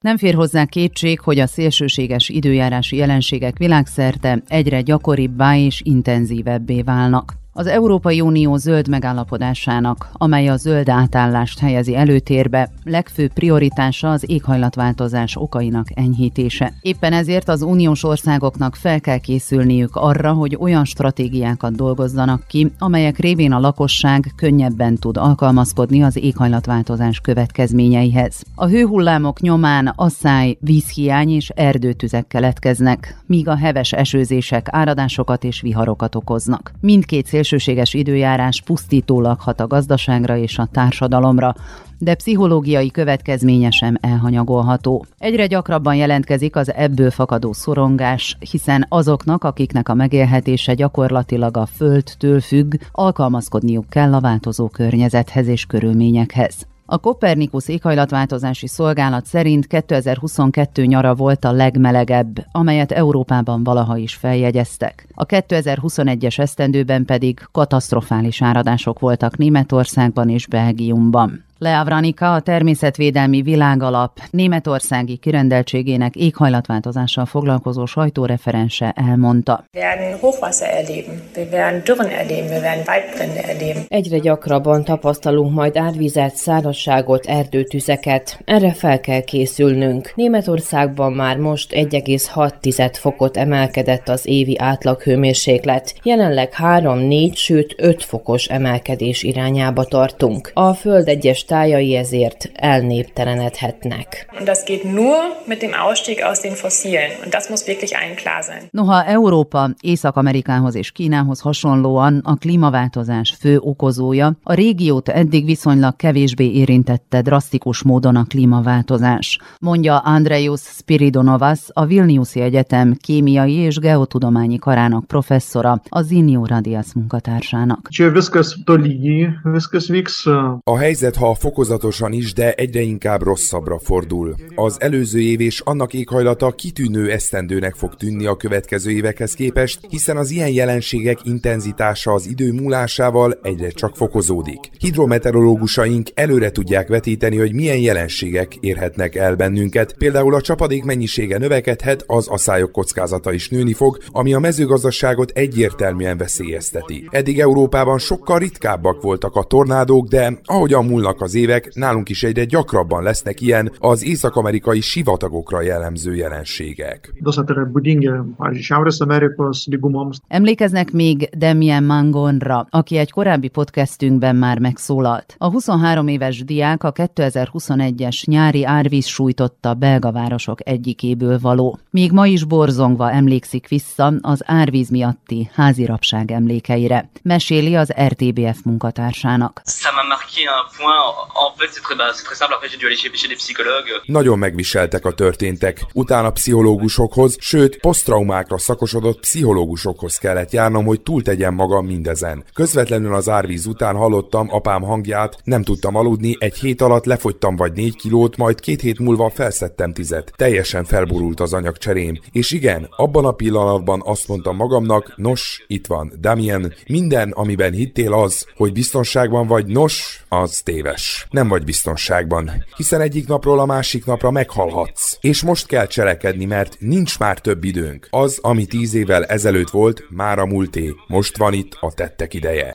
Nem fér hozzá kétség, hogy a szélsőséges időjárási jelenségek világszerte egyre gyakoribbá és intenzívebbé válnak. Az Európai Unió zöld megállapodásának, amely a zöld átállást helyezi előtérbe, legfőbb prioritása az éghajlatváltozás okainak enyhítése. Éppen ezért az uniós országoknak fel kell készülniük arra, hogy olyan stratégiákat dolgozzanak ki, amelyek révén a lakosság könnyebben tud alkalmazkodni az éghajlatváltozás következményeihez. A hőhullámok nyomán asszály, vízhiány és erdőtüzek keletkeznek, míg a heves esőzések áradásokat és viharokat okoznak. Mindkét szélsőséges időjárás pusztítólag hat a gazdaságra és a társadalomra, de pszichológiai következménye sem elhanyagolható. Egyre gyakrabban jelentkezik az ebből fakadó szorongás, hiszen azoknak, akiknek a megélhetése gyakorlatilag a földtől függ, alkalmazkodniuk kell a változó környezethez és körülményekhez. A Kopernikus éghajlatváltozási szolgálat szerint 2022 nyara volt a legmelegebb, amelyet Európában valaha is feljegyeztek. A 2021-es esztendőben pedig katasztrofális áradások voltak Németországban és Belgiumban. Lea Vranika, a Természetvédelmi Világalap Németországi kirendeltségének éghajlatváltozással foglalkozó sajtóreferense elmondta. Egyre gyakrabban tapasztalunk majd árvizet, szárazságot, erdőtüzeket. Erre fel kell készülnünk. Németországban már most 1,6 fokot emelkedett az évi átlaghőmérséklet. Jelenleg 3-4, sőt 5 fokos emelkedés irányába tartunk. A Föld egyes tájai ezért elnéptelenedhetnek. das geht nur mit dem Ausstieg aus den Fossilen. Und das muss wirklich allen klar sein. Noha Európa Észak-Amerikához és Kínához hasonlóan a klímaváltozás fő okozója, a régiót eddig viszonylag kevésbé érintette drasztikus módon a klímaváltozás, mondja Andrejus Spiridonovas, a Vilniuszi Egyetem kémiai és geotudományi karának professzora, a Zinio Radias munkatársának. A helyzet, ha fokozatosan is, de egyre inkább rosszabbra fordul. Az előző év és annak éghajlata kitűnő esztendőnek fog tűnni a következő évekhez képest, hiszen az ilyen jelenségek intenzitása az idő múlásával egyre csak fokozódik. Hidrometeorológusaink előre tudják vetíteni, hogy milyen jelenségek érhetnek el bennünket, például a csapadék mennyisége növekedhet, az aszályok kockázata is nőni fog, ami a mezőgazdaságot egyértelműen veszélyezteti. Eddig Európában sokkal ritkábbak voltak a tornádók, de ahogyan múlnak az az évek, nálunk is egyre gyakrabban lesznek ilyen az észak-amerikai sivatagokra jellemző jelenségek. Emlékeznek még Demian Mangonra, aki egy korábbi podcastünkben már megszólalt. A 23 éves diák a 2021-es nyári árvíz sújtotta belga városok egyikéből való. Még ma is borzongva emlékszik vissza az árvíz miatti házirapság emlékeire. Meséli az RTBF munkatársának. Ça m'a marqué un point En fait, c'est très, très simple. Après, j'ai dû aller chez, chez des psychologues. Nagyon megviseltek a történtek. Utána pszichológusokhoz, sőt, posztraumákra szakosodott pszichológusokhoz kellett járnom, hogy túltegyem magam mindezen. Közvetlenül az árvíz után hallottam apám hangját, nem tudtam aludni, egy hét alatt lefogytam vagy négy kilót, majd két hét múlva felszettem tizet. Teljesen felborult az anyagcserém. És igen, abban a pillanatban azt mondtam magamnak, nos, itt van, Damien, minden, amiben hittél az, hogy biztonságban vagy, nos, az téves. Nem vagy biztonságban, hiszen egyik napról a másik napra meghalhatsz. És most kell cselekedni, mert nincs már több időnk. Az, ami tíz évvel ezelőtt volt, már a múlté. Most van itt a tettek ideje.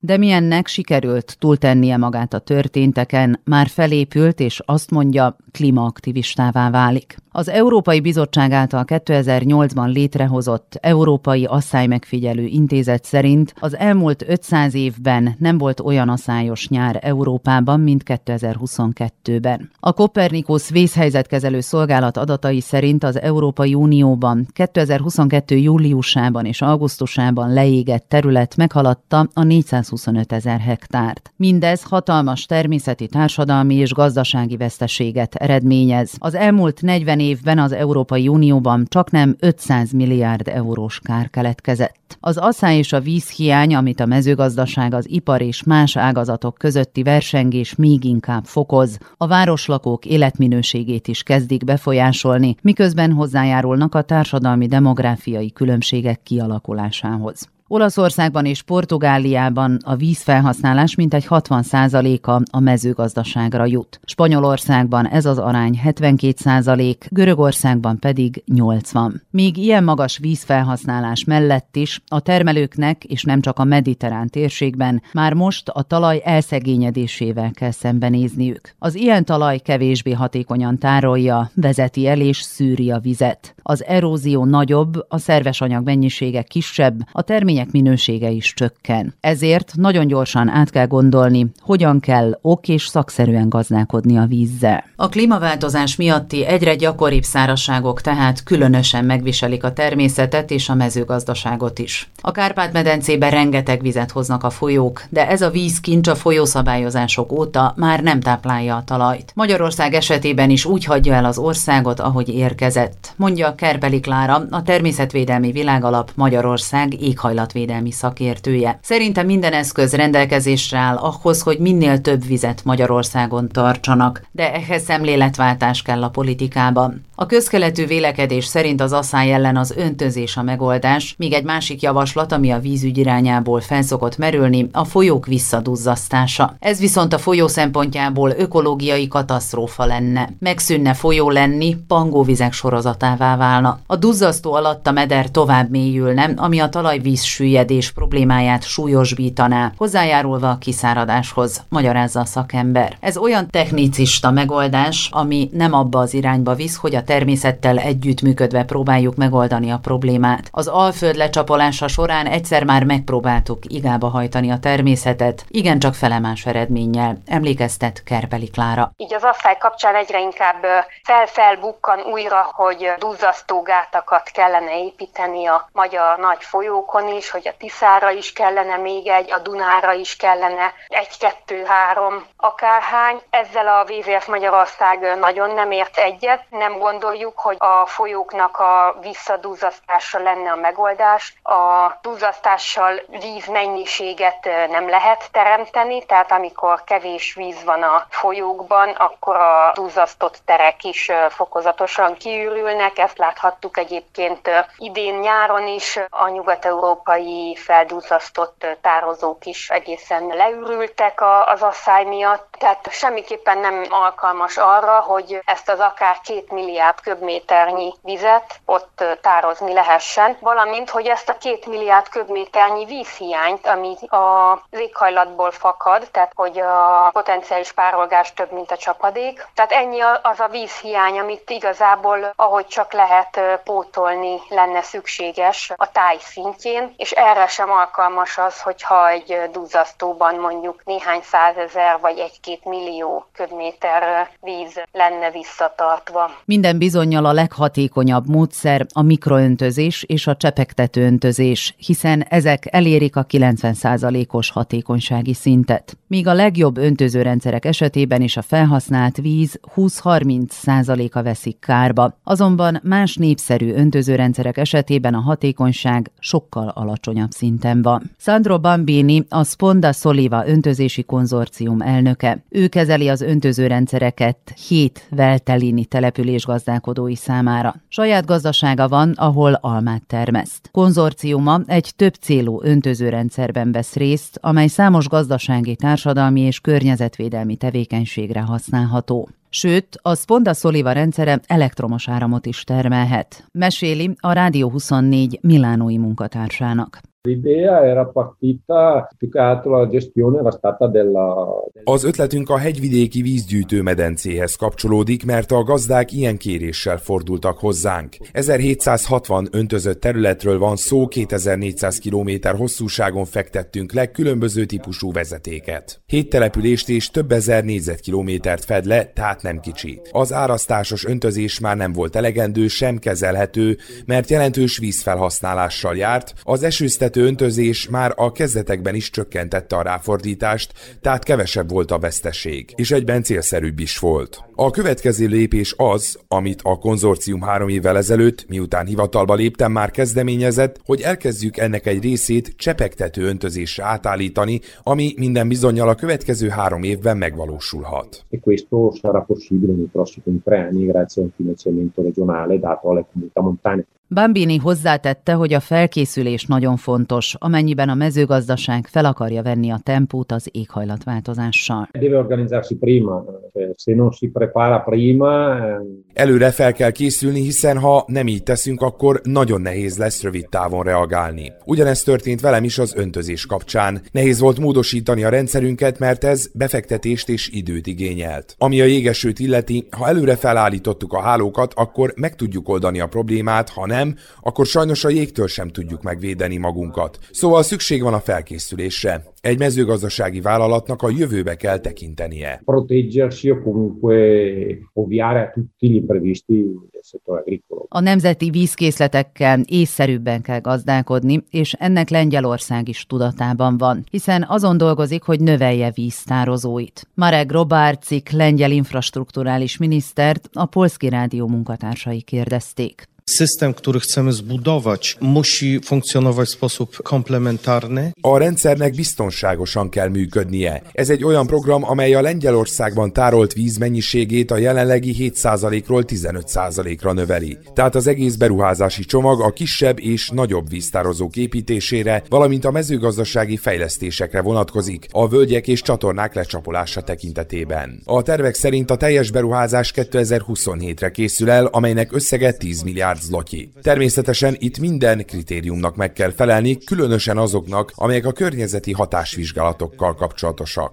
De milyennek sikerült túltennie magát a történteken, már felépült, és azt mondja, klímaaktivistává válik. Az Európai Bizottság által 2008-ban létrehozott Európai Asszály Megfigyelő Intézet szerint az elmúlt 500 évben nem volt olyan asszályos nyár Európában, mint 2022-ben. A Kopernikus vészhelyzetkezelő szolgálat adatai szerint az Európai Unióban 2022. júliusában és augusztusában leégett terület meghaladta a 425 ezer hektárt. Mindez hatalmas természeti, társadalmi és gazdasági veszteséget eredményez. Az elmúlt 40 évben az Európai Unióban csak nem 500 milliárd eurós kár keletkezett. Az asszály és a vízhiány, amit a mezőgazdaság, az ipar és más ágazatok közötti versengés még inkább fokoz, a városlakók életminőségét is kezdik befolyásolni, miközben hozzájárulnak a társadalmi demográfiai különbségek kialakulásához. Olaszországban és Portugáliában a vízfelhasználás mintegy 60%-a a mezőgazdaságra jut. Spanyolországban ez az arány 72%, Görögországban pedig 80. Míg ilyen magas vízfelhasználás mellett is a termelőknek, és nem csak a mediterrán térségben, már most a talaj elszegényedésével kell szembenézniük. Az ilyen talaj kevésbé hatékonyan tárolja, vezeti el és szűri a vizet. Az erózió nagyobb, a szerves anyag mennyisége kisebb, a termények minősége is csökken. Ezért nagyon gyorsan át kell gondolni, hogyan kell ok és szakszerűen gazdálkodni a vízzel. A klímaváltozás miatti egyre gyakoribb szárazságok tehát különösen megviselik a természetet és a mezőgazdaságot is. A Kárpát-medencében rengeteg vizet hoznak a folyók, de ez a vízkincs a folyószabályozások óta már nem táplálja a talajt. Magyarország esetében is úgy hagyja el az országot, ahogy érkezett, mondja Kerbeli Klára, a Természetvédelmi Világalap Magyarország éghajlatvédelmi szakértője. Szerintem minden eszköz rendelkezésre áll ahhoz, hogy minél több vizet Magyarországon tartsanak, de ehhez szemléletváltás kell a politikában. A közkeletű vélekedés szerint az asszály ellen az öntözés a megoldás, míg egy másik javaslat, ami a vízügy irányából felszokott merülni, a folyók visszaduzzasztása. Ez viszont a folyó szempontjából ökológiai katasztrófa lenne. Megszűnne folyó lenni, pangóvizek sorozatává válna. A duzzasztó alatt a meder tovább mélyülne, ami a talajvíz süllyedés problémáját súlyosbítaná, hozzájárulva a kiszáradáshoz, magyarázza a szakember. Ez olyan technicista megoldás, ami nem abba az irányba visz, hogy a természettel együttműködve próbáljuk megoldani a problémát. Az alföld lecsapolása során egyszer már megpróbáltuk igába hajtani a természetet, igencsak felemás eredménnyel, emlékeztet Kerbeli Klára. Így az asszály kapcsán egyre inkább felfelbukkan újra, hogy duzzasztó gátakat kellene építeni a magyar nagy folyókon is, hogy a Tiszára is kellene még egy, a Dunára is kellene egy, kettő, három, akárhány. Ezzel a WWF Magyarország nagyon nem ért egyet, nem gond gondoljuk, hogy a folyóknak a visszaduzzasztása lenne a megoldás. A duzzasztással víz mennyiséget nem lehet teremteni, tehát amikor kevés víz van a folyókban, akkor a duzzasztott terek is fokozatosan kiürülnek. Ezt láthattuk egyébként idén nyáron is. A nyugat-európai felduzzasztott tározók is egészen leürültek az asszály miatt. Tehát semmiképpen nem alkalmas arra, hogy ezt az akár két milliárd köbméternyi vizet ott tározni lehessen, valamint, hogy ezt a két milliárd köbméternyi vízhiányt, ami a éghajlatból fakad, tehát hogy a potenciális párolgás több, mint a csapadék. Tehát ennyi az a vízhiány, amit igazából, ahogy csak lehet pótolni, lenne szükséges a táj szintjén, és erre sem alkalmas az, hogyha egy duzzasztóban mondjuk néhány százezer vagy egy-két millió köbméter víz lenne visszatartva. Minden bizonyal a leghatékonyabb módszer a mikroöntözés és a csepegtető öntözés, hiszen ezek elérik a 90%-os hatékonysági szintet. Míg a legjobb öntözőrendszerek esetében is a felhasznált víz 20-30%-a veszik kárba, azonban más népszerű öntözőrendszerek esetében a hatékonyság sokkal alacsonyabb szinten van. Sandro Bambini a Sponda Soliva öntözési konzorcium elnöke. Ő kezeli az öntözőrendszereket hét Veltelini település gazdálkodói számára. Saját gazdasága van, ahol almát termeszt. Konzorciuma egy több célú öntözőrendszerben vesz részt, amely számos gazdasági, társadalmi és környezetvédelmi tevékenységre használható. Sőt, a Sponda Soliva rendszere elektromos áramot is termelhet. Meséli a Rádió 24 milánói munkatársának. L'idea era partita più che altro la gestione era stata della... Az ötletünk a hegyvidéki vízgyűjtő medencéhez kapcsolódik, mert a gazdák ilyen kéréssel fordultak hozzánk. 1760 öntözött területről van szó, 2400 km hosszúságon fektettünk le különböző típusú vezetéket. Hét települést és több ezer négyzetkilométert fed le, tehát nem kicsi. Az árasztásos öntözés már nem volt elegendő, sem kezelhető, mert jelentős vízfelhasználással járt, az esőztető vezető öntözés már a kezdetekben is csökkentette a ráfordítást, tehát kevesebb volt a veszteség, és egyben célszerűbb is volt. A következő lépés az, amit a konzorcium három évvel ezelőtt, miután hivatalba léptem, már kezdeményezett, hogy elkezdjük ennek egy részét csepegtető öntözésre átállítani, ami minden bizonyal a következő három évben megvalósulhat. E questo sarà possibile nei prossimi tre anni grazie a un finanziamento regionale dato alle comunità montane. Bambini hozzátette, hogy a felkészülés nagyon fontos, fontos, amennyiben a mezőgazdaság fel akarja venni a tempót az éghajlatváltozással. Előre fel kell készülni, hiszen ha nem így teszünk, akkor nagyon nehéz lesz rövid távon reagálni. Ugyanezt történt velem is az öntözés kapcsán. Nehéz volt módosítani a rendszerünket, mert ez befektetést és időt igényelt. Ami a jégesőt illeti, ha előre felállítottuk a hálókat, akkor meg tudjuk oldani a problémát, ha nem, akkor sajnos a jégtől sem tudjuk megvédeni magunkat. Szóval szükség van a felkészülésre. Egy mezőgazdasági vállalatnak a jövőbe kell tekintenie. Proteggersi o comunque ovviare a tutti gli imprevisti del settore agricolo. A nemzeti vízkészletekkel észszerűbben kell gazdálkodni, és ennek Lengyelország is tudatában van, hiszen azon dolgozik, hogy növelje víztározóit. Marek Robárcik, lengyel infrastruktúrális minisztert a Polski Rádió munkatársai kérdezték. System, który chcemy zbudować, musi funkcjonować w sposób komplementarny. A rendszernek biztonságosan kell működnie. Ez egy olyan program, amely a Lengyelországban tárolt víz mennyiségét a jelenlegi 7%-ról 15%-ra növeli. Tehát az egész beruházási csomag a kisebb és nagyobb víztározók építésére, valamint a mezőgazdasági fejlesztésekre vonatkozik, a völgyek és csatornák lecsapolása tekintetében. A tervek szerint a teljes beruházás 2027-re készül el, amelynek összege 10 milliárd milliárd zlotyi. Természetesen itt minden kritériumnak meg kell felelni, különösen azoknak, amelyek a környezeti hatásvizsgálatokkal kapcsolatosak.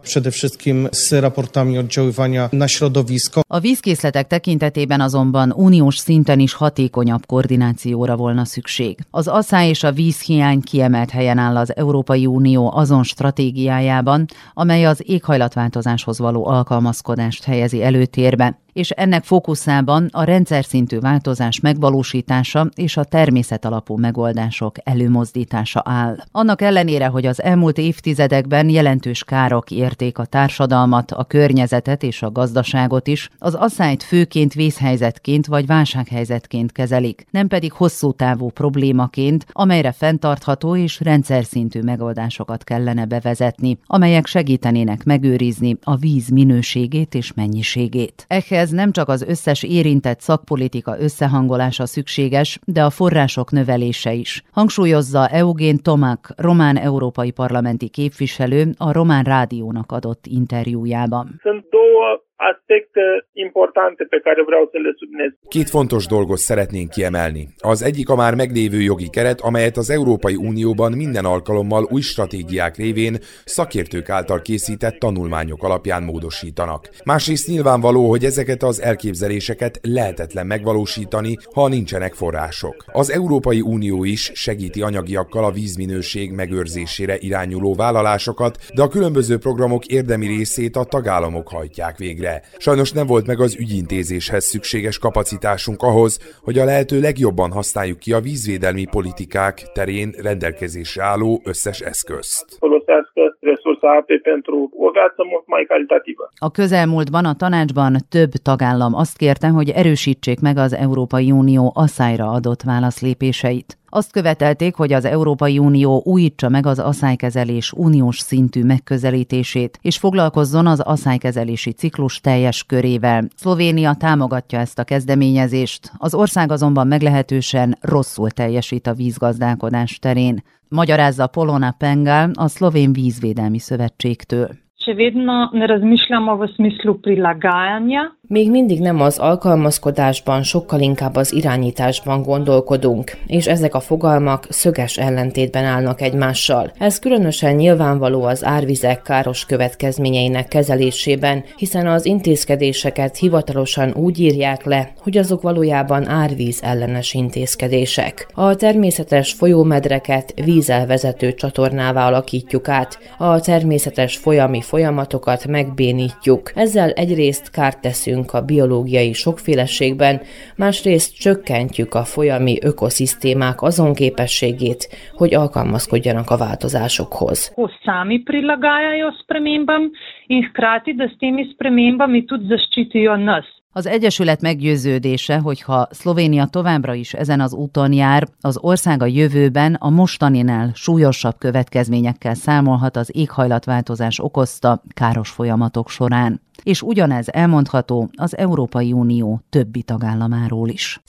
A vízkészletek tekintetében azonban uniós szinten is hatékonyabb koordinációra volna szükség. Az asszály és a vízhiány kiemelt helyen áll az Európai Unió azon stratégiájában, amely az éghajlatváltozáshoz való alkalmazkodást helyezi előtérbe, és ennek fókuszában a rendszer szintű változás megvalósítása és a természet alapú megoldások előmozdítása áll. Annak ellenére, hogy az elmúlt évtizedekben jelentős károk érték a társadalmat, a környezetet és a gazdaságot is, az asszályt főként vészhelyzetként vagy válsághelyzetként kezelik, nem pedig hosszú távú problémaként, amelyre fenntartható és rendszer szintű megoldásokat kellene bevezetni, amelyek segítenének megőrizni a víz minőségét és mennyiségét. Ehhez ez nem csak az összes érintett szakpolitika összehangolása szükséges, de a források növelése is. Hangsúlyozza Eugén Tomak, román európai parlamenti képviselő a Román Rádiónak adott interjújában. Două aspecte importante pe care vreau să le subliniez. Két fontos dolgot szeretnénk kiemelni. Az egyik a már meglévő jogi keret, amelyet az Európai Unióban minden alkalommal új stratégiák révén szakértők által készített tanulmányok alapján módosítanak. Másrészt nyilvánvaló, hogy ezeket az elképzeléseket lehetetlen megvalósítani, ha nincsenek források. Az Európai Unió is segíti anyagiakkal a vízminőség megőrzésére irányuló vállalásokat, de a különböző programok érdemi részét a tagállamok hajtják végre ügyre. Sajnos nem volt meg az ügyintézéshez szükséges kapacitásunk ahhoz, hogy a lehető legjobban használjuk ki a vízvédelmi politikák terén rendelkezésre álló összes eszközt. A közelmúltban a tanácsban több tagállam azt kérte, hogy erősítsék meg az Európai Unió asszályra adott válaszlépéseit. Azt követelték, hogy az Európai Unió újítsa meg az asszálykezelés uniós szintű megközelítését, és foglalkozzon az asszálykezelési ciklus teljes körével. Szlovénia támogatja ezt a kezdeményezést, az ország azonban meglehetősen rosszul teljesít a vízgazdálkodás terén. Magyarázza Polona Pengál a Szlovén Vízvédelmi Szövetségtől. Še vedno ne razmišljamo v smislu prilagajanja, még mindig nem az alkalmazkodásban, sokkal inkább az irányításban gondolkodunk, és ezek a fogalmak szöges ellentétben állnak egymással. Ez különösen nyilvánvaló az árvizek káros következményeinek kezelésében, hiszen az intézkedéseket hivatalosan úgy írják le, hogy azok valójában árvíz ellenes intézkedések. A természetes folyómedreket vízelvezető csatornává alakítjuk át, a természetes folyami folyamatokat megbénítjuk, ezzel egyrészt kárt teszünk növelünk a biológiai sokféleségben, másrészt csökkentjük a folyami ökoszisztémák azon képességét, hogy alkalmazkodjanak a változásokhoz. Sami prilagajajo spremembam in hkrati, da s temi spremembami tudi zaščitijo nas. Az Egyesület meggyőződése, hogy ha Szlovénia továbbra is ezen az úton jár, az ország a jövőben a mostaninál súlyosabb következményekkel számolhat az éghajlatváltozás okozta káros folyamatok során. És ugyanez elmondható az Európai Unió többi tagállamáról is.